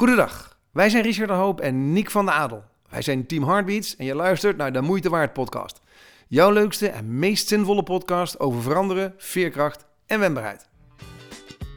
Goedendag, wij zijn Richard de Hoop en Nick van de Adel. Wij zijn Team Heartbeats en je luistert naar de Moeite Waard podcast. Jouw leukste en meest zinvolle podcast over veranderen, veerkracht en wendbaarheid.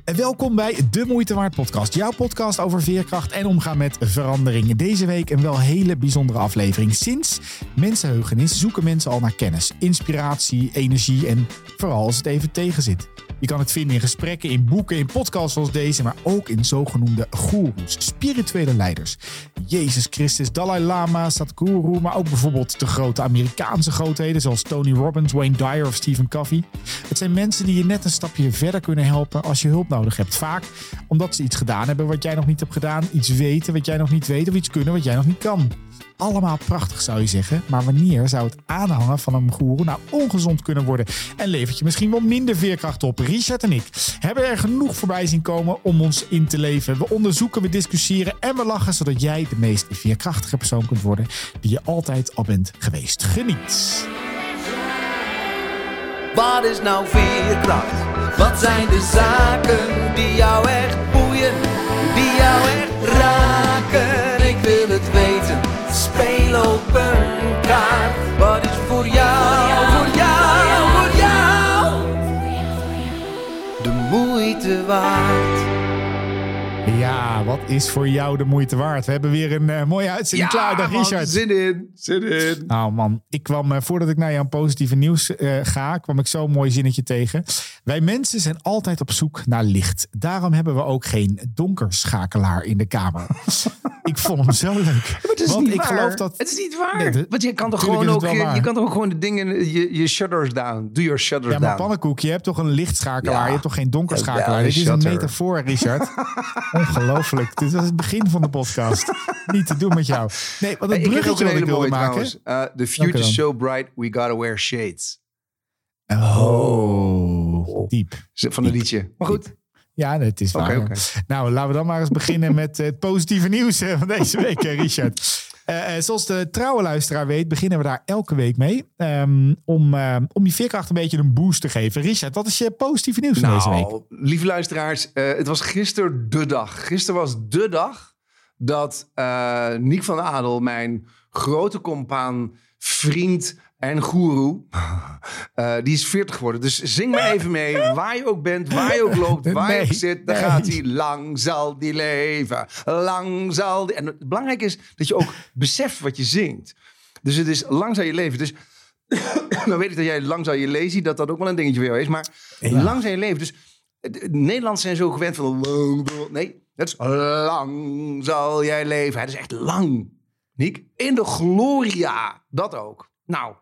En welkom bij de Moeite Waard podcast. Jouw podcast over veerkracht en omgaan met veranderingen. Deze week een wel hele bijzondere aflevering. Sinds mensenheugenis zoeken mensen al naar kennis, inspiratie, energie en vooral als het even tegenzit. Je kan het vinden in gesprekken, in boeken, in podcasts zoals deze, maar ook in zogenoemde goeroes, spirituele leiders. Jezus Christus, Dalai Lama, Sadhguru, maar ook bijvoorbeeld de grote Amerikaanse grootheden zoals Tony Robbins, Wayne Dyer of Stephen Covey. Het zijn mensen die je net een stapje verder kunnen helpen als je hulp nodig hebt. Vaak omdat ze iets gedaan hebben wat jij nog niet hebt gedaan, iets weten wat jij nog niet weet of iets kunnen wat jij nog niet kan allemaal prachtig zou je zeggen. Maar wanneer zou het aanhangen van een goeroe nou ongezond kunnen worden? En levert je misschien wel minder veerkracht op? Richard en ik hebben er genoeg voorbij zien komen om ons in te leven. We onderzoeken, we discussiëren en we lachen zodat jij de meest veerkrachtige persoon kunt worden die je altijd al bent geweest. Geniet! Wat is nou veerkracht? Wat zijn de zaken die jou echt boeien, die jou echt raken? Moeite. Ja, wat is voor jou de moeite waard? We hebben weer een eh, mooie uitzending klaar. Dag man, Richard. Zin in, zin in. Nou man, ik kwam eh, voordat ik naar jouw positieve nieuws eh, ga, kwam ik zo'n mooi zinnetje tegen. Wij mensen zijn altijd op zoek naar licht. Daarom hebben we ook geen donkerschakelaar in de kamer. ik vond hem zo leuk. Maar het is Want niet ik waar. geloof dat. Het is niet waar. Nee, de- Want je kan toch gewoon ook, je, kan toch ook gewoon de dingen, je, je shutters down. Do your shutters Ja, maar down. pannenkoek, je hebt toch een lichtschakelaar, Ja. je hebt toch geen donkerschakelaar. Dit is een metafoor, Richard. Ongelooflijk. Dit was het begin van de podcast. Niet te doen met jou. Nee, wat Hey, het ik bruggetje een wat ik wilde maken. Uh, the future's dan? so bright, we gotta wear shades. Oh, diep. Van het liedje. Maar goed. Ja, het is waar. Nou, laten we dan maar eens beginnen met het positieve nieuws eh, van deze week, eh, Richard. Eh, eh, zoals de trouwe luisteraar weet, beginnen we daar elke week mee. ehm, om, eh, om je veerkracht een beetje een boost te geven. Richard, wat is je positieve nieuws van deze week? Nou, lieve luisteraars, het was gisteren de dag. Gisteren was de dag dat Nick van Adel, mijn grote compaan, vriend en goeroe, eh, die is 40 geworden. Dus zing maar even mee, waar je ook bent, waar je ook loopt, waar je ook zit. Dan nee. gaat hij, lang zal die leven, lang zal die... En het belangrijke is dat je ook beseft wat je zingt. Dus het is lang zal je leven. Dus dan weet ik dat jij lang zal je lezen, dat dat ook wel een dingetje voor jou is. Maar lang zal je leven. Dus Nederlanders zijn zo gewend van Nee, het is lang zal jij leven. Het is echt lang. Niek, in de gloria. Dat ook. Nou,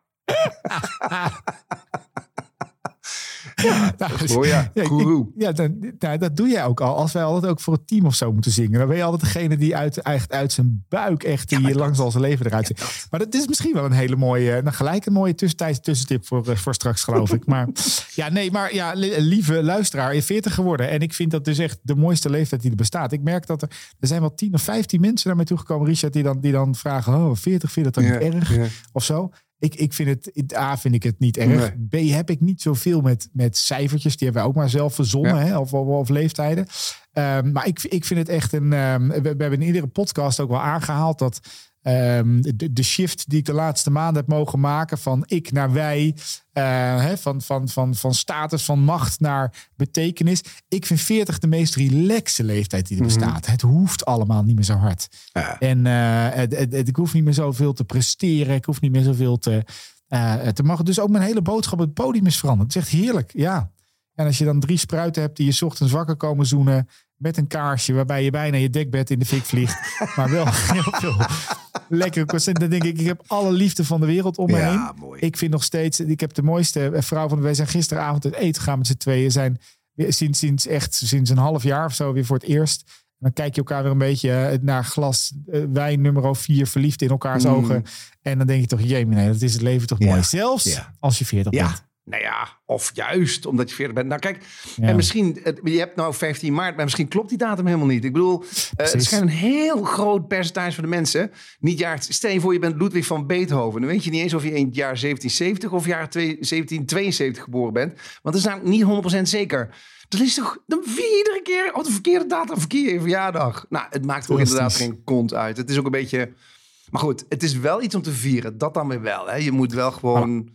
Nou, gloria, ik- goeroe. Ja, dan, nou, dat doe jij ook al. Als wij altijd ook voor het team of zo moeten zingen. Dan ben je altijd degene die uit, echt uit zijn buik echt die hier langs al zijn leven eruit zit. Maar dat is misschien wel een hele mooie, nou gelijk een mooie tussentijdse tussentip voor, eh, voor straks geloof ik. Maar ja, nee, maar ja, li- lieve luisteraar, je bent 40 geworden. En ik vind dat dus echt de mooiste leeftijd die er bestaat. Ik merk dat er, er zijn wel 10 of 15 mensen naar mij toegekomen, Richard, die dan, die dan vragen, oh 40, vind je dat dan Ja, niet erg? ja. Of zo. Ik, ik vind het, A, vind ik het niet erg. B, heb ik niet zoveel met, met cijfertjes. Die hebben wij ook maar zelf verzonnen, Ja. hè, of, of, of leeftijden. Ehm, maar ik, ik vind het echt een. ehm, we, we hebben in iedere podcast ook wel aangehaald dat. Ehm, de, de shift die ik de laatste maanden heb mogen maken van ik naar wij, eh, van, van, van, van status, van macht naar betekenis. Ik vind 40 de meest relaxe leeftijd die er bestaat. Het hoeft allemaal niet meer zo hard. Ja. En eh, het, het, het- ik hoef niet meer zoveel te presteren. Ik hoef niet meer zoveel te, eh, te mogen. Dus ook mijn hele boodschap op het podium is veranderd. Het is echt heerlijk, ja. En als je dan drie spruiten hebt die je ochtends wakker komen zoenen... met een kaarsje waarbij je bijna je dekbed in de fik vliegt... maar wel heel veel lekkere procent. Dan denk ik, ik heb alle liefde van de wereld om me Ja, heen. mooi. Ik vind nog steeds... Ik heb de mooiste vrouw van... Wij zijn gisteravond uit eten gegaan met z'n tweeën. Zijn sinds, sinds echt sinds een half jaar of zo weer voor het eerst... En dan kijk je elkaar weer een beetje eh, naar glas eh, wijn nummer 4 verliefd in elkaars Mm. ogen. En dan denk je toch, jee, nee, dat is het leven toch Ja. mooi. Zelfs Ja. als je 40 Ja. bent. Nou ja, of juist omdat je 40 bent. Nou kijk, Ja. en misschien, je hebt nou 15 maart, maar misschien klopt die datum helemaal niet. Ik bedoel, eh, het schijnt een heel groot percentage van de mensen niet jaar. Stel je voor, je bent Ludwig van Beethoven. Dan weet je niet eens of je in het jaar 1770 of jaar twee- 1772 geboren bent. Want dat is namelijk niet 100% zeker. Dan is toch, dan iedere keer op de verkeerde datum, verkeer je verjaardag. Nou, het maakt ook inderdaad geen kont uit. Het is ook een beetje, maar goed, het is wel iets om te vieren. Dat dan weer wel. Hè? Je moet wel gewoon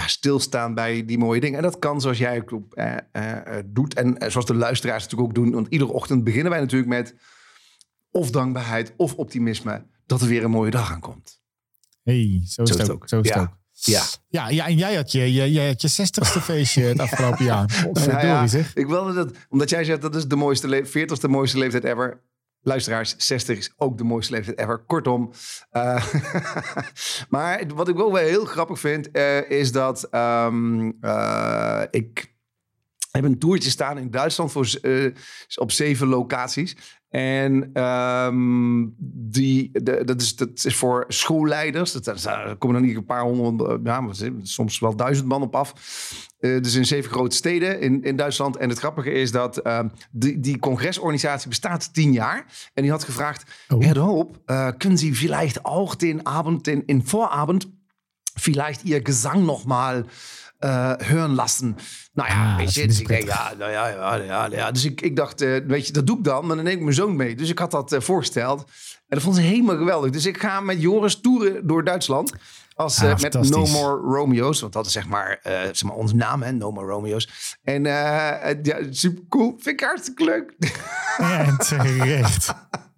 ja, stilstaan bij die mooie dingen. En dat kan zoals jij ook eh, eh, eh, doet. En zoals de luisteraars natuurlijk ook doen. Want iedere ochtend beginnen wij natuurlijk met of dankbaarheid of optimisme. Dat er weer een mooie dag aankomt. hey, zo is het ook. Zo is het Ja. ook. Ja. Ja, ja, en jij had je, je, jij had je 60ste feestje het afgelopen jaar. Nou ja, zeg. ik wilde dat, omdat jij zegt dat is de mooiste 40ste mooiste leeftijd ever. Luisteraars, 60 is ook de mooiste leeftijd ever. Kortom. eh, maar wat ik wel heel grappig vind, eh, is dat ehm, eh, ik heb een toertje staan in Duitsland voor, eh, op zeven locaties. En ehm, die, de, dat, is, dat is voor schoolleiders. Dat, dat- daar komen dan niet een paar honderd, eh, ja, soms wel duizend man op af. Eh, dus in zeven grote steden in, in Duitsland. En het grappige is dat ehm, die, die congresorganisatie bestaat tien jaar. En die had gevraagd, Oh. Herr Hoop, können Sie vielleicht auch den Abend, den, in Vorabend, vielleicht Ihr Gesang nochmal äh, hören lassen? Nou ja, Ah, weet je, dus ik denk, ja, nou ja, ja, ja, ja. Dus ik, ik dacht, eh, weet je, dat doe ik dan, maar dan neem ik mijn zoon mee. Dus ik had dat eh, voorgesteld. En dat vond ze helemaal geweldig. Dus ik ga met Joris toeren door Duitsland. Als, Ah, eh, met No. More Romeo's. Want dat is zeg maar, eh, zeg maar onze naam, hè? No More Romeo's. En eh, eh, ja, super cool. Vind ik hartstikke leuk. En terecht.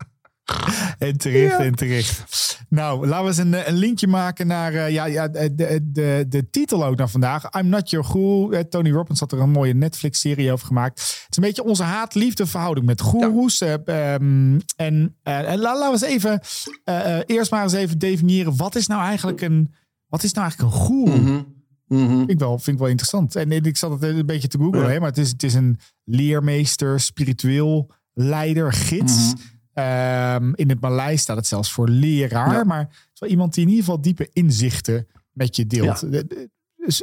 En terecht, en terecht. Nou, laten we eens een, eh, een linkje maken naar eh, ja, ja, de, de, de, de titel ook naar vandaag. I'm Not Your Guru. Eh, Tony Robbins had er een mooie Netflix-serie over gemaakt. Het is een beetje onze haat-liefde verhouding met goeroes. Eh, ehm, en eh, en la- laten we eens even, eh, eh, eerst maar eens even definiëren. Wat is nou eigenlijk een, wat is nou eigenlijk een goeroe? Mhm. Mhm. Vind ik wel, vind ik wel interessant. En ik zat het een beetje te googlen, Ja. hè, maar het is, het is een leermeester, spiritueel leider, gids. Mhm. Ehm, in het Maleis staat het zelfs voor leraar, Ja. maar het is wel iemand die in ieder geval diepe inzichten met je deelt. Ja. De- de-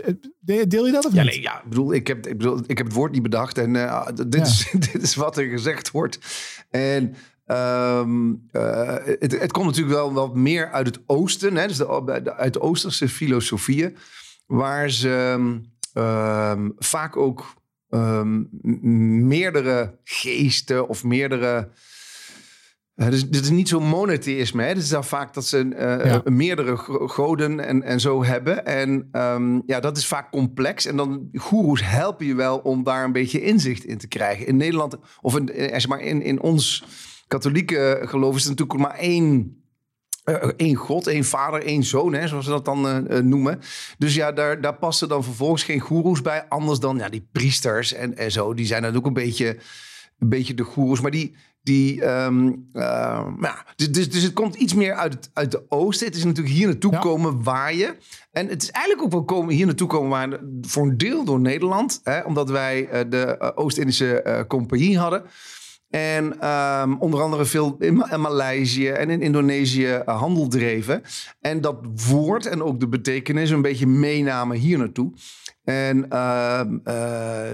eh, de- deel je dat of Ja, niet? nee, ja, ik bedoel, ik heb, ik bedoel, ik heb het woord niet bedacht en eh, dit, Ja. is, dit is wat er gezegd wordt. En ehm, eh, het, het komt natuurlijk wel wat meer uit het oosten, hè, dus de, de- uit de oosterse filosofieën, waar ze ehm, vaak ook meerdere geesten of meerdere. Uh, dus dit is niet zo'n monotheïsme. Het is dan vaak dat ze eh, Ja. eh, meerdere go- goden en, en zo hebben. En ehm, ja, dat is vaak complex. En dan goeroes helpen je wel om daar een beetje inzicht in te krijgen. In Nederland, of in, eh, zeg maar in, in ons katholieke geloof is er natuurlijk maar één... eh, één God, één vader, één zoon, hè, zoals ze dat dan eh, eh, noemen. Dus ja, daar, daar passen dan vervolgens geen goeroes bij. Anders dan ja, die priesters en, en zo. Die zijn dan ook een beetje, een beetje de goeroes. Maar die, die ehm, eh, ja, dus, dus, dus het komt iets meer uit, het, uit de oosten. Het is natuurlijk hier naartoe Ja. komen waaien. En het is eigenlijk ook wel komen, hier naartoe komen waaien voor een deel door Nederland. Hè, omdat wij eh, de eh, Oost-Indische eh, Compagnie hadden. En ehm, onder andere veel in, Ma- in Maleisië en in Indonesië handel dreven. En dat woord en ook de betekenis een beetje meenamen hier naartoe. En ehm, eh,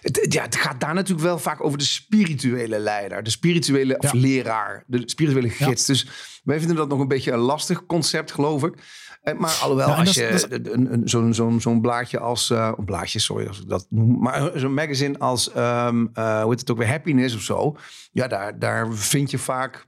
het, ja, het gaat daar natuurlijk wel vaak over de spirituele leider. De spirituele of leraar. De spirituele gids. Dus wij vinden dat nog een beetje een lastig concept, geloof ik. Eh, Maar alhoewel, als je is- een, zo'n zo'n zo'n blaadje als... eh, een blaadje, sorry als ik dat noem. Maar zo'n magazine als, ehm eh, hoe heet het ook weer, Happiness of zo. Ja, daar, daar vind je vaak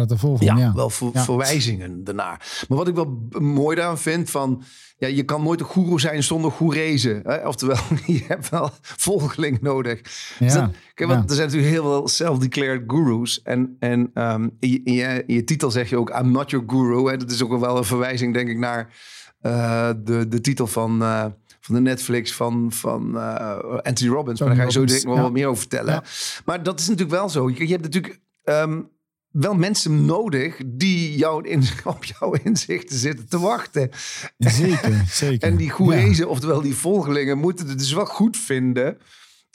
Het vol van, ja, ja. wel ver- Ja. verwijzingen daarnaar. Maar wat ik wel mooi daaraan vind van... Ja, je kan nooit een goeroe zijn zonder goerezen. Hè? Oftewel, je hebt wel volgeling nodig. Dus Ja, dat- kijk, want er zijn natuurlijk heel veel self-declared gurus. En, en ehm, in, je, in, je, in je titel zeg je ook... I'm not your guru. Hè? Dat is ook wel een verwijzing, denk ik, naar eh, de, de titel van... eh, van de Netflix van, van eh, Anthony Robbins. maar daar ga je zo ik nog wat meer over vertellen. Maar dat is natuurlijk wel zo. Je, je hebt natuurlijk ehm, wel mensen nodig die jou in, op jouw inzichten zitten te wachten. Zeker, zeker. En die Ja. goerezen, oftewel die volgelingen, moeten het dus wel goed vinden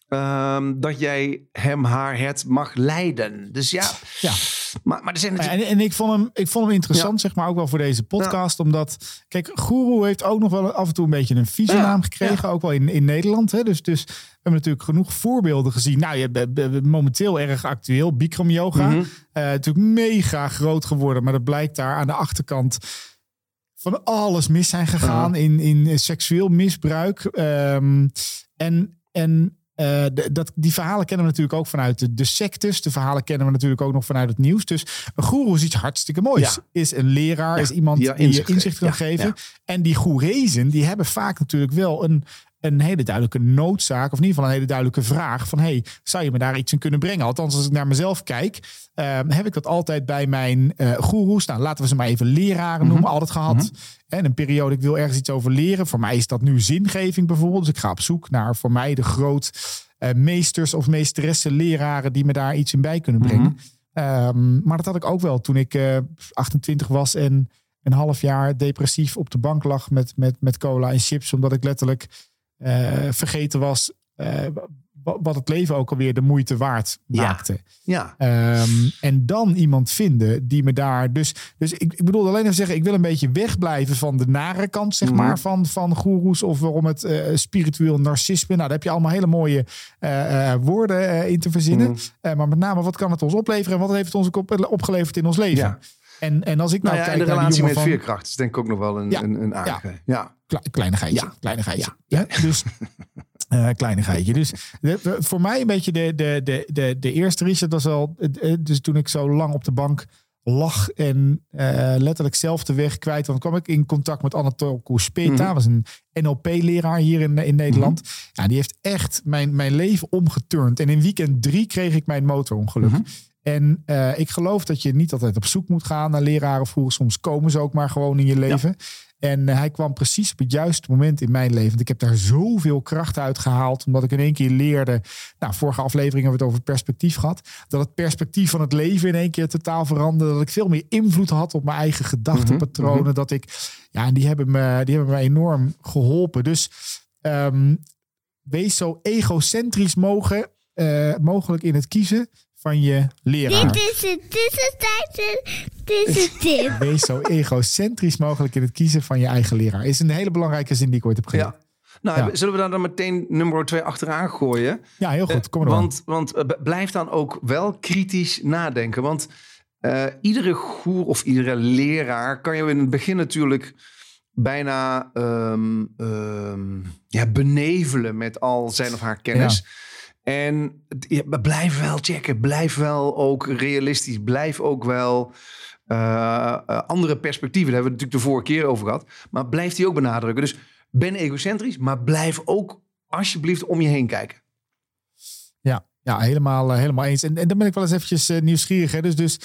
ehm, dat jij hem, haar, het mag leiden. Dus ja, Ja. maar, maar er zijn natuurlijk... En, en ik, vond hem, ik vond hem interessant, zeg maar, ook wel voor deze podcast. Omdat, kijk, Guru heeft ook nog wel af en toe een beetje een vieze naam gekregen. Ook wel in, in Nederland. Hè? Dus, dus we hebben natuurlijk genoeg voorbeelden gezien. Nou, je eh, momenteel erg actueel. Bikram yoga. Mhm. Eh, natuurlijk mega groot geworden. Maar dat blijkt daar aan de achterkant van alles mis zijn gegaan. In, in seksueel misbruik. Ehm, en... en eh, dat, die verhalen kennen we natuurlijk ook vanuit de, de sectes. De verhalen kennen we natuurlijk ook nog vanuit het nieuws. Dus een goeroe is iets hartstikke moois. Ja. Is een leraar, is iemand die inzicht je inzicht kan geven. En die goerezen, die hebben vaak natuurlijk wel een, een hele duidelijke noodzaak. Of in ieder geval een hele duidelijke vraag. Van, hey, zou je me daar iets in kunnen brengen? Althans, als ik naar mezelf kijk, ehm, heb ik dat altijd bij mijn eh goeroes. Nou, laten we ze maar even leraren Mhm. noemen. Altijd gehad. En een periode, ik wil ergens iets over leren. Voor mij is dat nu zingeving bijvoorbeeld. Dus ik ga op zoek naar voor mij de groot eh, meesters of meesteressen, leraren die me daar iets in bij kunnen brengen. Mhm. Ehm, maar dat had ik ook wel toen ik eh, 28 was en een half jaar depressief op de bank lag met, met, met cola en chips. Omdat ik letterlijk eh, vergeten was eh, wa- wat het leven ook alweer de moeite waard Ja. maakte. Ja. Ehm, en dan iemand vinden die me daar. Dus, dus ik, ik bedoel alleen even zeggen, ik wil een beetje wegblijven van de nare kant, zeg Mhm. maar, van, van goeroes of waarom het eh, spiritueel narcisme. Nou, daar heb je allemaal hele mooie eh, eh, woorden eh, in te verzinnen. Mhm. Eh, maar met name, wat kan het ons opleveren en wat heeft het ons ook op, opgeleverd in ons leven? Ja. En, en als ik nou, Nou ja, en kijk de relatie met van, veerkracht is denk ik ook nog wel een, Ja. een, een aardige. Ja. Kle- kleinigheidje. Ja. Kleinigheidje. Ja. Dus kleinigheidje. Dus de- de- voor mij een beetje de, de, de, de, de eerste Richard was al. eh, eh, Dus toen ik zo lang op de bank lag en letterlijk zelf de weg kwijt. Want kwam ik in contact met Anatol Koespeta. Mhm. was een NLP-leraar hier in, in Nederland. Ja, die heeft echt mijn, mijn leven omgeturnd. En in weekend drie kreeg ik mijn motorongeluk. Mhm. En eh, ik geloof dat je niet altijd op zoek moet gaan naar leraren. Vroeger soms komen ze ook maar gewoon in je leven. En eh, hij kwam precies op het juiste moment in mijn leven. Want ik heb daar zoveel kracht uit gehaald. Omdat ik in één keer leerde. Nou, vorige aflevering hebben we het over perspectief gehad. Dat het perspectief van het leven in één keer totaal veranderde. Dat ik veel meer invloed had op mijn eigen gedachtenpatronen. Dat ik, ja, en die hebben me, die hebben me enorm geholpen. Dus ehm, wees zo egocentrisch mogen, eh, mogelijk in het kiezen van je leraar. Dit is het. Dit is het tip. Wees zo egocentrisch mogelijk in het kiezen van je eigen leraar. Is een hele belangrijke zin die ik ooit heb geleerd. ja. Nou, Ja. zullen we daar dan meteen nummer twee achteraan gooien? Ja, heel goed. Kom maar. Want, want eh, blijf dan ook wel kritisch nadenken. Want eh, iedere goer of iedere leraar kan je in het begin natuurlijk bijna ehm, ehm, ja, benevelen met al zijn of haar kennis. En ja, blijf wel checken. Blijf wel ook realistisch. Blijf ook wel eh, eh, andere perspectieven. Daar hebben we het natuurlijk de vorige keer over gehad. Maar blijf die ook benadrukken. Dus ben egocentrisch, maar blijf ook alsjeblieft om je heen kijken. Ja, ja helemaal, eh, helemaal eens. En, en dan ben ik wel eens eventjes nieuwsgierig. Hè? Dus, dus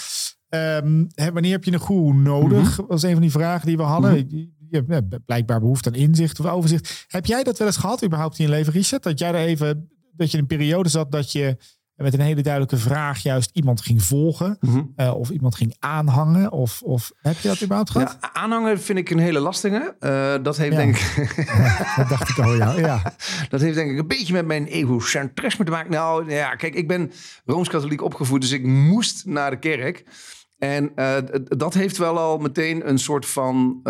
ehm, hè, wanneer heb je een guru nodig? Mhm. was een van die vragen die we hadden. Je, je hebt blijkbaar behoefte aan inzicht of overzicht. Heb jij dat wel eens gehad überhaupt in je leven, Richard? Dat jij er even, dat je in een periode zat dat je met een hele duidelijke vraag juist iemand ging volgen. eh, of iemand ging aanhangen. Of, of heb je dat überhaupt gehad? Ja, aanhangen vind ik een hele lastige. Eh, dat, heeft Ja. denk ik, Dat dacht ik al, ja. ja. dat heeft denk ik een beetje met mijn egocentrisme te maken. Nou ja, kijk, ik ben Rooms-Katholiek opgevoed, dus ik moest naar de kerk. En eh, dat heeft wel al meteen een soort van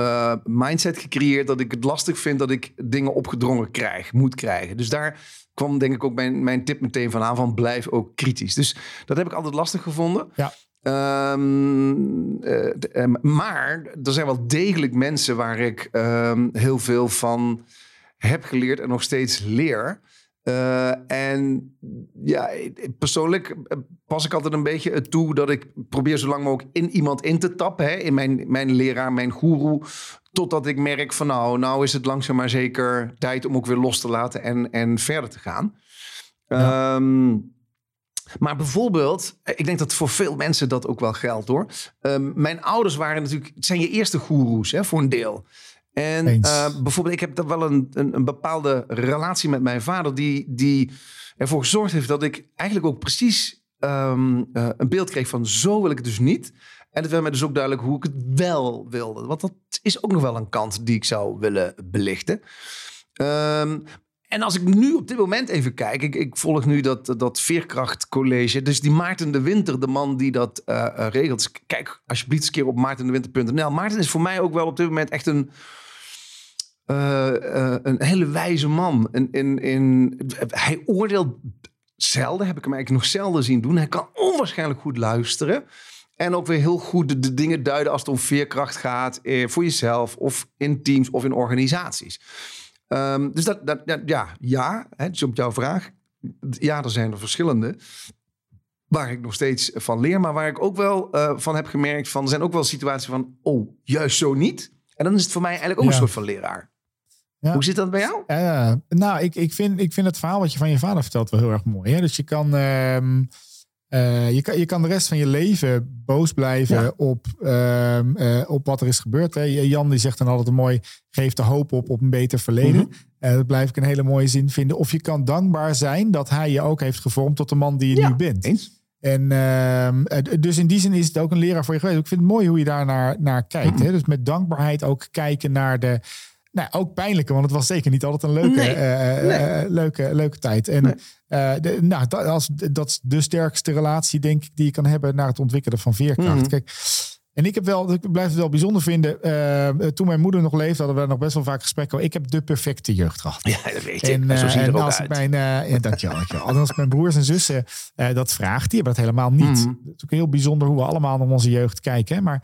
mindset gecreëerd dat ik het lastig vind dat ik dingen opgedrongen krijg, moet krijgen. Dus daar kwam denk ik ook mijn, mijn tip meteen van aan van blijf ook kritisch. Dus dat heb ik altijd lastig gevonden. Ja. Ehm, eh, eh, maar er zijn wel degelijk mensen waar ik ehm, heel veel van heb geleerd en nog steeds leer. Eh, en ja, persoonlijk pas ik altijd een beetje het toe dat ik probeer zo lang mogelijk in iemand in te tappen. Hè, in mijn, mijn leraar, mijn goeroe. Totdat ik merk van nou, nou is het langzaam maar zeker tijd om ook weer los te laten en, en verder te gaan. Ehm, maar bijvoorbeeld, eh, ik denk dat voor veel mensen dat ook wel geldt hoor. Ehm, mijn ouders waren natuurlijk, het zijn je eerste goeroes hè, voor een deel. En eh, bijvoorbeeld, ik heb dan wel een, een, een bepaalde relatie met mijn vader, die, die ervoor gezorgd heeft dat ik eigenlijk ook precies ehm, eh, een beeld kreeg van zo wil ik het dus niet. En het werd mij dus ook duidelijk hoe ik het wel wilde. Want dat is ook nog wel een kant die ik zou willen belichten. Ehm, en als ik nu op dit moment even kijk, ik, ik volg nu dat, dat Veerkrachtcollege. Dus die Maarten de Winter, de man die dat eh, eh, regelt. Dus kijk alsjeblieft eens een keer op maartendewinter.nl. Maarten is voor mij ook wel op dit moment echt een, eh, een hele wijze man. In, in, in, hij oordeelt zelden, heb ik hem eigenlijk nog zelden zien doen. Hij kan onwaarschijnlijk goed luisteren. En ook weer heel goed de, de dingen duiden als het om veerkracht gaat. Eh, voor jezelf of in teams of in organisaties. Ehm, dus dat, dat, dat- ja, ja hè, dus op jouw vraag. ja, er zijn er verschillende. Waar ik nog steeds van leer. Maar waar ik ook wel eh, van heb gemerkt van... Er zijn ook wel situaties van... Oh, juist zo niet. En dan is het voor mij eigenlijk ook Ja. een soort van leraar. Ja. Hoe zit dat bij jou? Nou, ik, ik, vind, ik vind het verhaal wat je van je vader vertelt wel heel erg mooi. Hè? Dus je kan, ehm, eh, je, kan, je kan de rest van je leven boos blijven Ja. op, ehm, eh, op wat er is gebeurd. Hè? Jan die zegt dan altijd een mooi, geef de hoop op op een beter verleden. Eh, dat blijf ik een hele mooie zin vinden. Of je kan dankbaar zijn dat hij je ook heeft gevormd tot de man die je Ja, nu bent. Eens? En ehm, eh, dus in die zin is het ook een leraar voor je geweest. Ik vind het mooi hoe je daar naar, naar kijkt. Mhm. Hè? Dus met dankbaarheid ook kijken naar de. Nou, ook pijnlijke, want het was zeker niet altijd een leuke, Nee, eh, eh, nee. eh, leuke, leuke tijd. En Nee. de, nou, dat, als, dat is de sterkste relatie, denk ik, die je kan hebben naar het ontwikkelen van veerkracht. Mhm. Kijk, en ik heb wel, ik blijf het wel bijzonder vinden. toen mijn moeder nog leefde, hadden we nog best wel vaak gesprekken. over, Ik heb de perfecte jeugd gehad. Ja, dat weet je. En, zo zie je en als uit. mijn, ja, dankjewel, dankjewel. En als mijn broers en zussen dat vraagt, die hebben dat helemaal niet. Mhm. Het is ook heel bijzonder hoe we allemaal naar onze jeugd kijken. Maar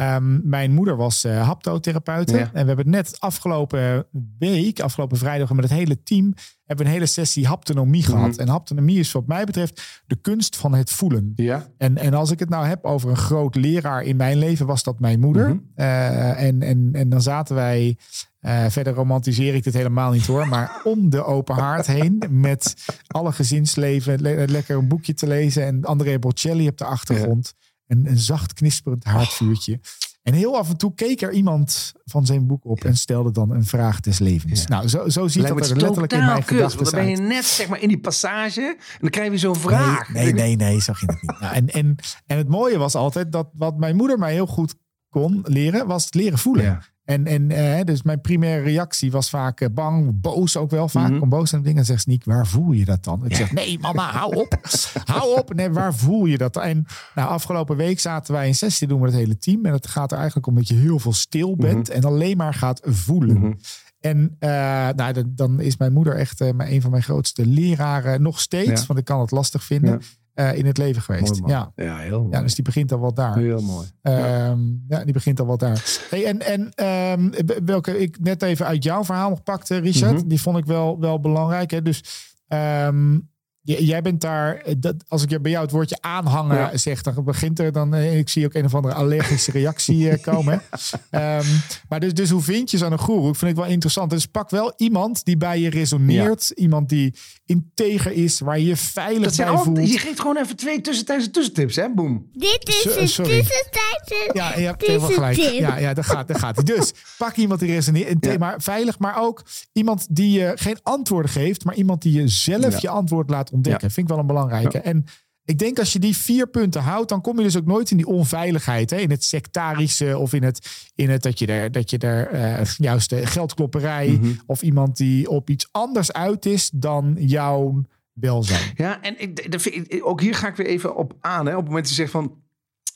ehm, mijn moeder was eh haptotherapeute. Ja. En we hebben net afgelopen week, afgelopen vrijdag, met het hele team, hebben we een hele sessie haptonomie Mhm. gehad. En haptonomie is wat mij betreft de kunst van het voelen. Ja? En, en als ik het nou heb over een groot leraar in mijn leven, was dat mijn moeder. Mhm. Eh, en, en, en dan zaten wij, eh, verder romantiseer ik dit helemaal niet hoor, maar om de open haard heen met alle gezinsleven, le- lekker een boekje te lezen en Andrea Bocelli op de achtergrond. Een, een zacht knisperend haardvuurtje. En heel af en toe keek er iemand van zijn boek op en stelde dan een vraag des levens. Ja. Nou, zo, zo ziet Lijkt dat er letterlijk in mijn gedachten dan ben je net zeg maar in die passage en dan krijg je zo'n vraag. Nee, nee, nee, nee, zo ging het niet. Nou, en, en, en het mooie was altijd dat wat mijn moeder mij heel goed kon leren, was het leren voelen. Ja. En, en eh, dus mijn primaire reactie was vaak eh, bang, boos ook wel vaak. Mhm. Kom boos aan dingen en zegt Sneek, waar voel je dat dan? Ik zeg, nee mama, hou op. hou op. Nee, waar voel je dat dan? En nou, afgelopen week zaten wij in sessie doen met het hele team. En het gaat er eigenlijk om dat je heel veel stil bent en alleen maar gaat voelen. Mhm. En eh, nou, dan, is mijn moeder echt mijn- een van mijn grootste leraren nog steeds. Ja. Want ik kan het lastig vinden. Ja. Eh, in het leven geweest. Mooi, ja. Ja, heel mooi. ja, dus die begint al wel daar. Heel mooi. Ehm, ja, die begint al wel daar. Hey, en en ehm, welke ik net even uit jouw verhaal nog pakte, Richard, Mhm. die vond ik wel, wel belangrijk. Hè? Dus ehm, jij bent daar, eh, dat, als ik bij jou het woordje aanhangen Ja. zeg, dan begint er dan, eh, ik zie ook een of andere allergische reactie eh, komen. Ehm, maar dus, dus hoe vind je zo'n goeroe? Ik vind het wel interessant. Dus pak wel iemand die bij je resoneert, iemand die integer is, waar je je veilig Dat zijn bij al, voelt. je geeft gewoon even twee tussentijdse tussentips, hè? Boom. Dit is So- een sorry. tussentijdse Ja, je hebt helemaal gelijk. tussentip. Ja, ja daar, gaat, daar gaat hij. Dus pak iemand die resoneert. een Ja. thema veilig, maar ook iemand die je geen antwoorden geeft, maar iemand die je zelf Ja. je antwoord laat ontdekken. Vind ik wel een belangrijke. En ik denk als je die vier punten houdt, dan kom je dus ook nooit in die onveiligheid. Hè? In het sectarische of in het, in het dat je er, dat je er eh, juist de geldklopperij Mhm. of iemand die op iets anders uit is dan jouw welzijn. Ja, en ik, ook hier ga ik weer even op aan. Hè? Op het moment dat je zegt van...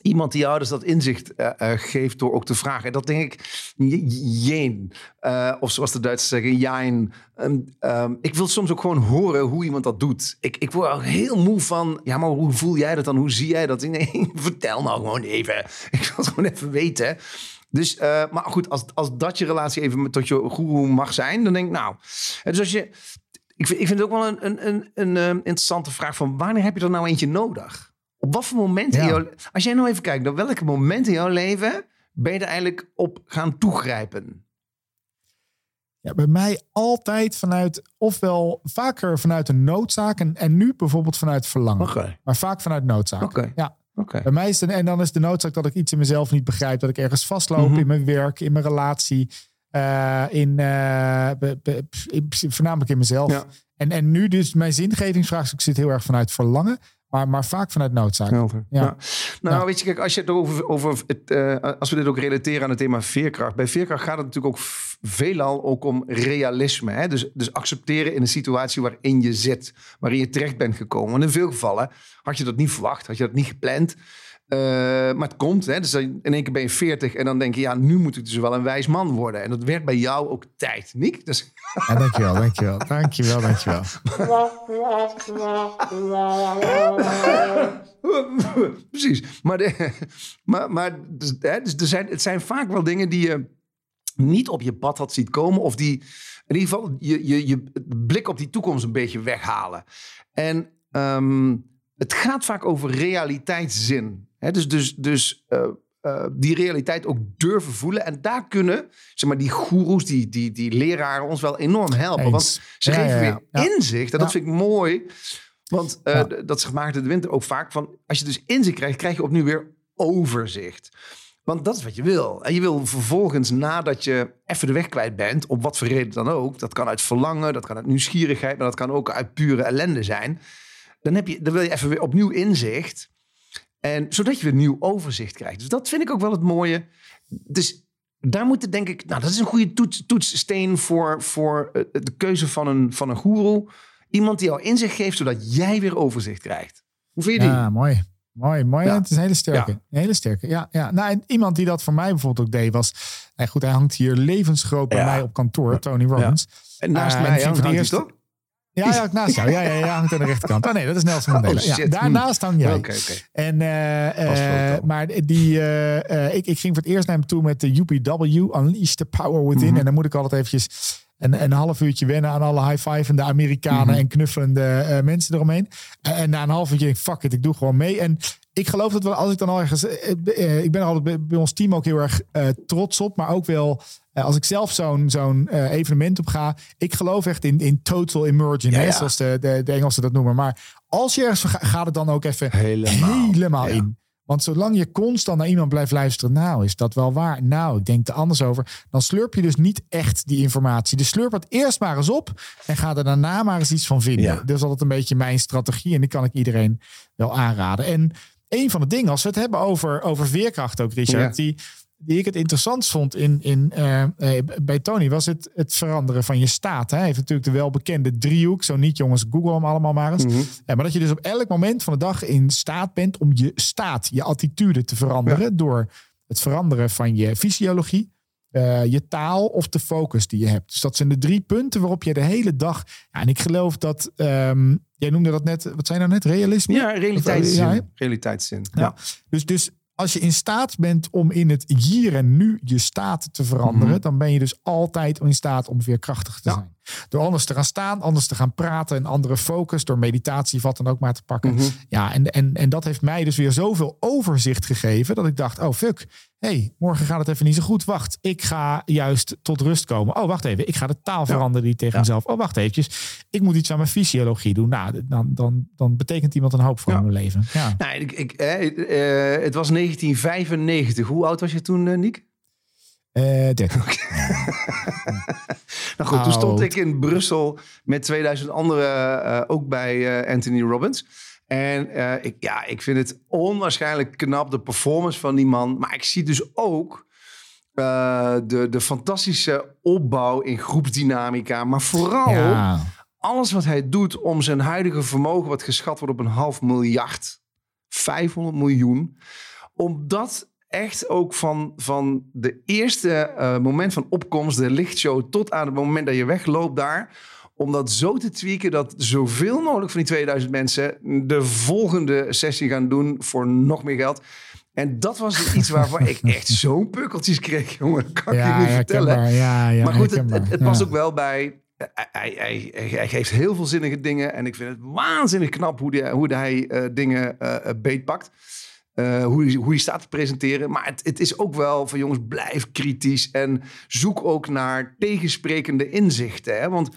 Iemand die jou dus dat inzicht eh, geeft door ook te vragen. En dat denk ik, jeen. Eh, of zoals de Duitsers zeggen, jijn. Ehm, ehm, ik wil soms ook gewoon horen hoe iemand dat doet. Ik, ik word ook heel moe van, ja, maar hoe voel jij dat dan? Hoe zie jij dat? Nee, vertel nou gewoon even. Ik wil het gewoon even weten. Dus, maar goed, als, als dat je relatie even tot je goeroe mag zijn, dan denk ik, nou... Dus als je... Ik vind, ik vind het ook wel een, een, een, een interessante vraag van wanneer heb je er nou eentje nodig? Op wat voor moment in jouw... Als jij nou even kijkt, naar welke moment in jouw leven ben je er eigenlijk op gaan toegrijpen? Ja, bij mij altijd vanuit, ofwel vaker vanuit een noodzaak en, en nu bijvoorbeeld vanuit verlangen. Maar vaak vanuit noodzaak. Ja. Bij mij is het, en dan is de noodzaak dat ik iets in mezelf niet begrijp. Dat ik ergens vastloop Mhm. in mijn werk, in mijn relatie. eh, in, eh, be- be- in- voornamelijk in mezelf. Ja. En, en nu dus mijn zingevingsvraagstuk zit heel erg vanuit verlangen. Maar, maar vaak vanuit noodzaak. Helder. Ja. Nou, Ja. weet je, kijk, als je het over, over het, eh, als we dit ook relateren aan het thema veerkracht. Bij veerkracht gaat het natuurlijk ook veelal ook om realisme. Hè? Dus, dus accepteren in een situatie waarin je zit, waarin je terecht bent gekomen. Want in veel gevallen had je dat niet verwacht, had je dat niet gepland. Eh, maar het komt, hè? dus in één keer ben je 40 en dan denk je, ja, nu moet ik dus wel een wijs man worden. En dat werd bij jou ook tijd, Nick. Dus Ja, dankjewel, dankjewel. Dankjewel, dankjewel. Precies. Maar, de, maar, maar dus, hè, dus er zijn, het zijn vaak wel dingen die je, niet op je pad had ziet komen. Of die in ieder geval je, je, je blik op die toekomst een beetje weghalen. En ehm, het gaat vaak over realiteitszin. Dus, dus, dus eh, eh, die realiteit ook durven voelen. En daar kunnen zeg maar, die goeroes, die, die, die leraren ons wel enorm helpen. Eens. Want ze Ja, geven ja, weer inzicht. En dat vind ik mooi. Want eh, dat zegt Maarten de Winter ook vaak. Van, als je dus inzicht krijgt, krijg je opnieuw weer overzicht. Want dat is wat je wil. En je wil vervolgens, nadat je even de weg kwijt bent, op wat voor reden dan ook. Dat kan uit verlangen, dat kan uit nieuwsgierigheid, maar dat kan ook uit pure ellende zijn. Dan, heb je, dan wil je even weer opnieuw inzicht. En zodat je weer nieuw overzicht krijgt. Dus dat vind ik ook wel het mooie. Dus daar moet denk ik, nou, dat is een goede toets, toetssteen voor, voor eh, de keuze van een, van een goeroe. Iemand die jou inzicht geeft, zodat jij weer overzicht krijgt. Hoe vind je die? Ja, mooi. Mooi, mooi. Ja. Het is een hele sterke. Ja. Een hele sterke. Ja, ja. Nou, en iemand die dat voor mij bijvoorbeeld ook deed was... Nou goed, hij hangt hier levensgroot bij Ja. mij op kantoor, Tony Robbins. En naast Eh, mij, hangt eerste- hij toch? Ja, ja, naast jou. Ja, ja, ja, hangt aan de rechterkant. Oh nee, dat is Nelson Mandela. Oh, ja, shit. daarnaast hang jij. Oké, oké. En, eh, eh, maar die, eh, ik, ik ging voor het eerst naar hem toe met de UPW, Unleash the Power Within. Mhm. En dan moet ik altijd eventjes een, een half uurtje wennen aan alle high-fivende Amerikanen Mhm. en knuffelende mensen eromheen. En, en na een half uurtje denk ik, fuck it, ik doe gewoon mee. En ik geloof dat wel, als ik dan al ergens, eh, eh, ik ben er altijd bij, bij ons team ook heel erg eh, trots op, maar ook wel eh, als ik zelf zo'n zo'n eh, evenement op ga, ik geloof echt in, in total immersion, Ja, hè, ja. zoals de, de, de Engelsen dat noemen. Maar als je ergens gaat, gaat het dan ook even Helemaal. helemaal Ja. in. Want zolang je constant naar iemand blijft luisteren, nou is dat wel waar. Nou, ik denk er anders over. Dan slurp je dus niet echt die informatie. Dus slurp het eerst maar eens op en ga er daarna maar eens iets van vinden. Ja. Dat is altijd een beetje mijn strategie en die kan ik iedereen wel aanraden. En een van de dingen, als we het hebben over, over veerkracht ook, Richard, Ja. die, die ik het interessant vond in, in, eh, eh, bij Tony, was het, het veranderen van je staat. Hè? Hij heeft natuurlijk de welbekende driehoek. Zo niet, jongens, google hem allemaal maar eens. Mhm. Ja, maar dat je dus op elk moment van de dag in staat bent om je staat, je attitude te veranderen. Door het veranderen van je fysiologie, eh, je taal of de focus die je hebt. Dus dat zijn de drie punten waarop je de hele dag. Ja, en ik geloof dat. ehm, jij noemde dat net. Wat zijn nou net? Realisme? Ja, realiteitszin. Ja, realiteitszin. Ja. Ja. Dus, dus als je in staat bent om in het hier en nu je staat te veranderen, Mhm. dan ben je dus altijd in staat om veerkrachtig te Ja. zijn. Door anders te gaan staan, anders te gaan praten, een andere focus, door meditatie, wat dan ook maar te pakken. Mhm. Ja, en, en, en dat heeft mij dus weer zoveel overzicht gegeven dat ik dacht, oh fuck, hey, morgen gaat het even niet zo goed. Wacht, ik ga juist tot rust komen. Oh, wacht even, ik ga de taal veranderen die tegen Ja. mezelf. Oh, wacht eventjes, ik moet iets aan mijn fysiologie doen. Nou, dan, dan, dan betekent iemand een hoop voor Ja. mijn leven. Ja. Nou, ik, ik, eh, eh, het was 1995. Hoe oud was je toen, eh, Niek? Eh 30. Nou goed, toen stond ik in Brussel met 2000 anderen eh, ook bij eh, Anthony Robbins. En eh, ik, ja, ik vind het onwaarschijnlijk knap, de performance van die man. Maar ik zie dus ook de, de fantastische opbouw in groepsdynamica. Maar vooral Ja. alles wat hij doet om zijn huidige vermogen, wat geschat wordt op een half miljard, 500 miljoen, om dat echt ook van, van de eerste eh, moment van opkomst, de lichtshow, tot aan het moment dat je wegloopt daar, om dat zo te tweaken dat zoveel mogelijk van die 2000 mensen de volgende sessie gaan doen voor nog meer geld. En dat was iets waarvan ik echt zo'n pukkeltjes kreeg, jongen. Dat kan ik je niet vertellen. Ja, ja, maar goed, het, past ook wel bij. Hij, hij, hij, hij geeft heel veel zinnige dingen. En ik vind het waanzinnig knap hoe, die, hoe hij eh, dingen eh, beetpakt. Eh, hoe, hij, hoe staat te presenteren. Maar het, het is ook wel van jongens, blijf kritisch. En zoek ook naar tegensprekende inzichten. Hè? Want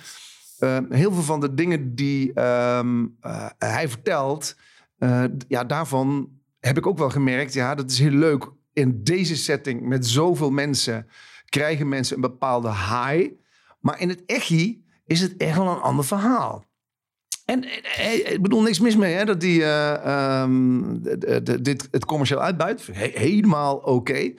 eh, heel veel van de dingen die ehm, eh, hij vertelt. eh, ja, daarvan heb ik ook wel gemerkt. Ja, dat is heel leuk. In deze setting met zoveel mensen krijgen mensen een bepaalde high. Maar in het echi is het echt wel een ander verhaal. En eh, eh, ik bedoel, niks mis mee hè, dat die eh, ehm, dit, het commercieel uitbuit. Helemaal oké.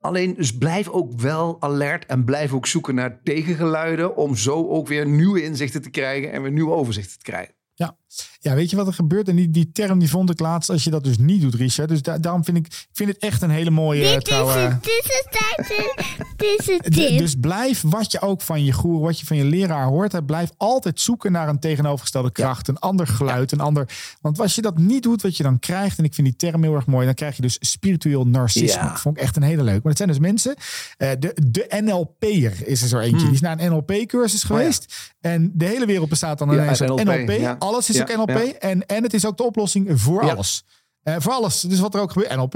Alleen dus blijf ook wel alert en blijf ook zoeken naar tegengeluiden... om zo ook weer nieuwe inzichten te krijgen en weer nieuwe overzichten te krijgen. Ja, Ja, weet je wat er gebeurt? En die, die term die vond ik laatst als je dat dus niet doet, Richard. Dus da- daarom vind ik, ik vind het echt een hele mooie Dit is het, dit is het, dit is het D- tip. Dus blijf wat je ook van je goer, wat je van je leraar hoort. Hè, blijf altijd zoeken naar een tegenovergestelde kracht, een ander geluid, een ander. Want als je dat niet doet, wat je dan krijgt, en ik vind die term heel erg mooi, dan krijg je dus spiritueel narcisme. Ja. Dat vond ik echt een hele leuk. Maar het zijn dus mensen. eh, de, de NLP'er is er zo eentje. Die is naar een NLP-cursus geweest. En de hele wereld bestaat dan Hmm. Ineens uit NLP. NLP. Alles is Ook NLP. En, en het is ook de oplossing voor alles. Eh, voor alles. Dus wat er ook gebeurt, NLP.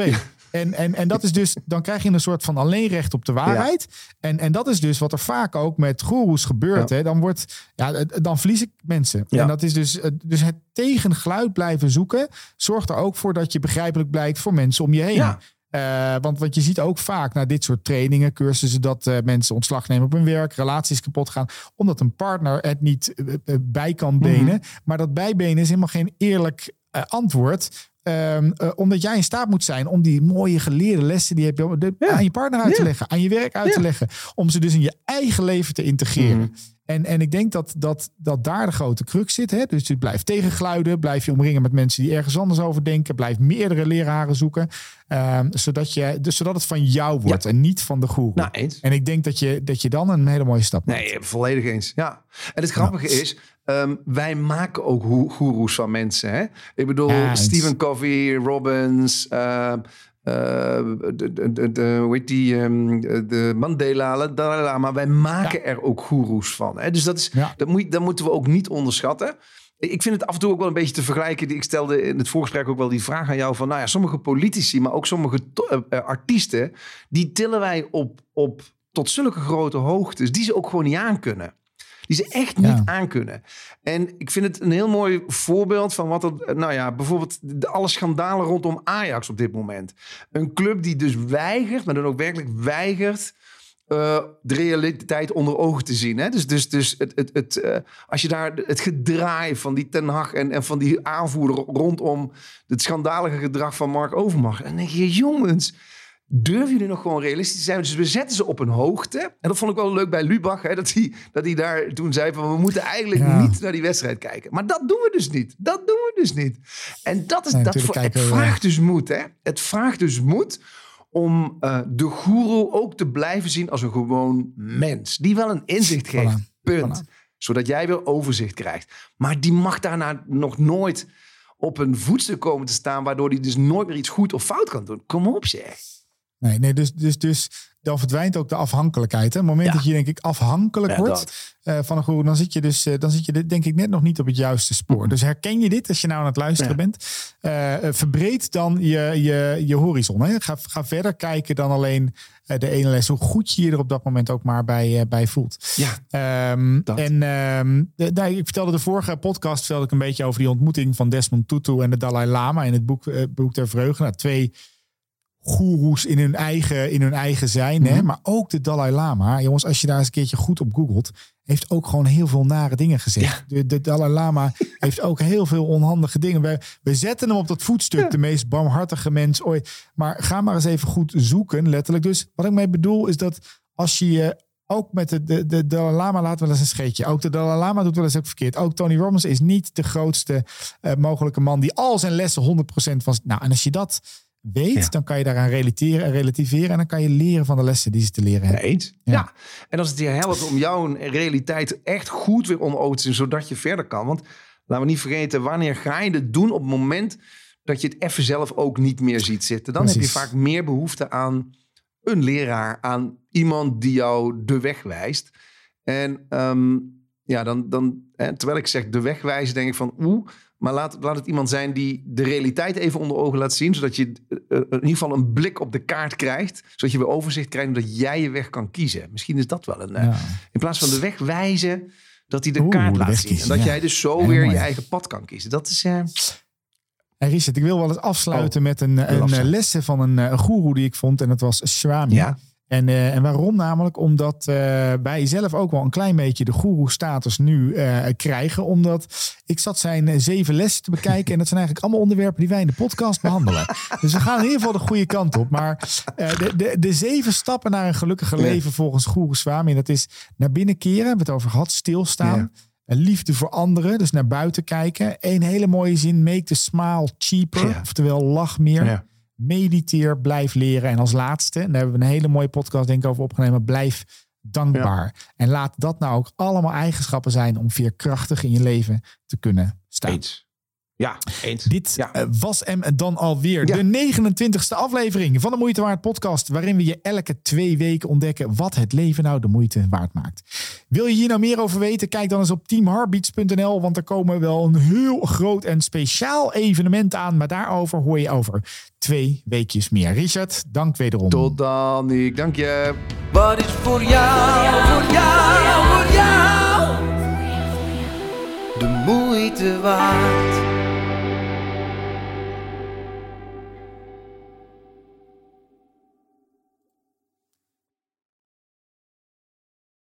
En, en, en dat is dus, dan krijg je een soort van alleenrecht op de waarheid. En, en dat is dus wat er vaak ook met goeroes gebeurt. Ja. Hè. Dan, wordt, ja, dan verlies ik mensen. Ja. En dat is dus, dus het tegengeluid blijven zoeken. Zorgt er ook voor dat je begrijpelijk blijkt voor mensen om je heen. Eh, want, want je ziet ook vaak na dit soort trainingen, cursussen, dat eh, mensen ontslag nemen op hun werk, relaties kapot gaan, omdat een partner het niet eh, bij kan benen. Maar dat bijbenen is helemaal geen eerlijk antwoord. Ehm, eh, omdat jij in staat moet zijn om die mooie geleerde lessen die heb je de- Ja. aan je partner uit te leggen, aan je werk uit te leggen, om ze dus in je eigen leven te integreren. Mhm. En, en ik denk dat, dat, dat daar de grote crux zit. Hè? Dus je blijft tegengeluiden, blijf je omringen met mensen die ergens anders over denken, blijf meerdere leraren zoeken, Ehm, zodat, je, dus zodat het van jou wordt en niet van de goeroe. Nou, eens. En ik denk dat je, dat je dan een hele mooie stap maakt. Nee, volledig eens. Ja. En het grappige is, ehm, wij maken ook goeroes van mensen. Hè? Ik bedoel, Ja. Stephen Covey, Robbins, eh, de, de, de, de- hoe heet die, ehm, de Mandela, Dalai Lama. Wij maken er ook goeroes van. Hè? Dus dat, is, Ja. dat, moet, dat moeten we ook niet onderschatten. Ik vind het af en toe ook wel een beetje te vergelijken. Ik stelde in het voorgesprek ook wel die vraag aan jou van, nou ja, sommige politici, maar ook sommige eh, eh, artiesten, die tillen wij op, op tot zulke grote hoogtes, die ze ook gewoon niet aankunnen. Die ze echt niet Ja. aankunnen. En ik vind het een heel mooi voorbeeld van wat er, nou ja, bijvoorbeeld de, alle schandalen rondom Ajax op dit moment. Een club die dus weigert, maar dan ook werkelijk weigert, eh, de realiteit onder ogen te zien. Hè? Dus, dus, dus het, het, het, eh, als je daar het gedraai van die Ten Hag en, en van die aanvoerder rondom het schandalige gedrag van Mark Overmars. En dan denk je, jongens, durven jullie nog gewoon realistisch te zijn? Dus we zetten ze op een hoogte. En dat vond ik wel leuk bij Lubach, hè, dat, hij, dat hij daar toen zei van we moeten eigenlijk Ja. niet naar die wedstrijd kijken. Maar dat doen we dus niet. Dat doen we dus niet. En dat is Nee, dat voor, het vraagt dus moed. Hè? Het vraagt dus moed om eh, de goeroe ook te blijven zien als een gewoon mens. Die wel een inzicht geeft. Voilà. Punt. Zodat jij weer overzicht krijgt. Maar die mag daarna nog nooit op een voetstuk komen te staan... waardoor hij dus nooit meer iets goed of fout kan doen. Kom op zeg. Nee, nee dus, dus, dus dan verdwijnt ook de afhankelijkheid. Hè? Op het moment Ja. dat je denk ik afhankelijk Ja, wordt eh, van een goeroe, dan zit je dus eh, dan zit je dit, denk ik net nog niet op het juiste spoor. Dus herken je dit als je nou aan het luisteren Ja. bent? Eh, verbreed dan je, je, je horizon. Hè? Ga, ga verder kijken dan alleen de ene les. Hoe goed je je er op dat moment ook maar bij, bij voelt. Ja, Dat. en de, nou, ik vertelde de vorige podcast vertelde ik een beetje over die ontmoeting van Desmond Tutu en de Dalai Lama in het boek, boek der Vreugde. Nou, twee goeroes in hun eigen, in hun eigen zijn. hè? Mhm. Maar ook de Dalai Lama. Jongens, als je daar eens een keertje goed op googelt, heeft ook gewoon heel veel nare dingen gezegd. De, de Dalai Lama heeft ook heel veel onhandige dingen. We, we zetten hem op dat voetstuk, de meest barmhartige mens ooit. Maar ga maar eens even goed zoeken, letterlijk. Dus wat ik mee bedoel is dat als je je ook met de, de, de Dalai Lama laat wel eens een scheetje. Ook de Dalai Lama doet wel eens ook verkeerd. Ook Tony Robbins is niet de grootste eh, mogelijke man die al zijn lessen 100% van... Nou, en als je dat weet, Ja. dan kan je daaraan relateren en relativeren. En dan kan je leren van de lessen die ze te leren hebben. eens. Ja. Ja. En als het je helpt om jouw realiteit echt goed weer onder ogen te zien... zodat je verder kan. Want laten we niet vergeten, wanneer ga je het doen op het moment... dat je het even zelf ook niet meer ziet zitten. Dan heb je vaak meer behoefte aan een leraar, aan iemand die jou de weg wijst. En ehm, ja, dan, dan hè, terwijl ik zeg de weg wijzen, denk ik van oeh, maar laat, laat het iemand zijn die de realiteit even onder ogen laat zien, zodat je eh, in ieder geval een blik op de kaart krijgt, zodat je weer overzicht krijgt, dat jij je weg kan kiezen. Misschien is dat wel een, eh, Ja. in plaats van de weg wijzen, dat hij de Oeh, kaart laat zien. en dat ja. jij dus zo Heel weer mooi. je eigen pad kan kiezen. Dat is, eh, Hey Richard, ik wil wel eens afsluiten met een, een eh, lessen van een, eh, een goeroe die ik vond. En dat was Swami. Ja. En, eh, en waarom namelijk? Omdat eh, wij zelf ook wel een klein beetje de goeroe-status nu eh, krijgen. Omdat ik zat zijn zeven lessen te bekijken. En dat zijn eigenlijk allemaal onderwerpen die wij in de podcast behandelen. Dus we gaan in ieder geval de goede kant op. Maar de, de, de zeven stappen naar een gelukkiger leven volgens Goeroe Swami. En dat is naar binnen keren, hebben we het over gehad, stilstaan. Ja. Een liefde voor anderen, dus naar buiten kijken. Een hele mooie zin, make the smile cheaper. Ja. Oftewel, lach meer. Ja. Mediteer, blijf leren. En als laatste, en daar hebben we een hele mooie podcast denk ik over opgenomen. Blijf dankbaar. En laat dat nou ook allemaal eigenschappen zijn om veerkrachtig in je leven te kunnen staan. Eens. Ja, eens. Dit Ja. eh, was hem dan alweer. Ja. De 29ste aflevering van de Moeite Waard podcast. Waarin we je elke twee weken ontdekken wat het leven nou de moeite waard maakt. Wil je hier nou meer over weten? Kijk dan eens op teamheartbeats.nl. Want er komen wel een heel groot en speciaal evenement aan. Maar daarover hoor je over twee weekjes meer. Richard, dank wederom. Tot dan, Nick. Dank je. Wat is voor jou, voor jou, voor jou de moeite waard?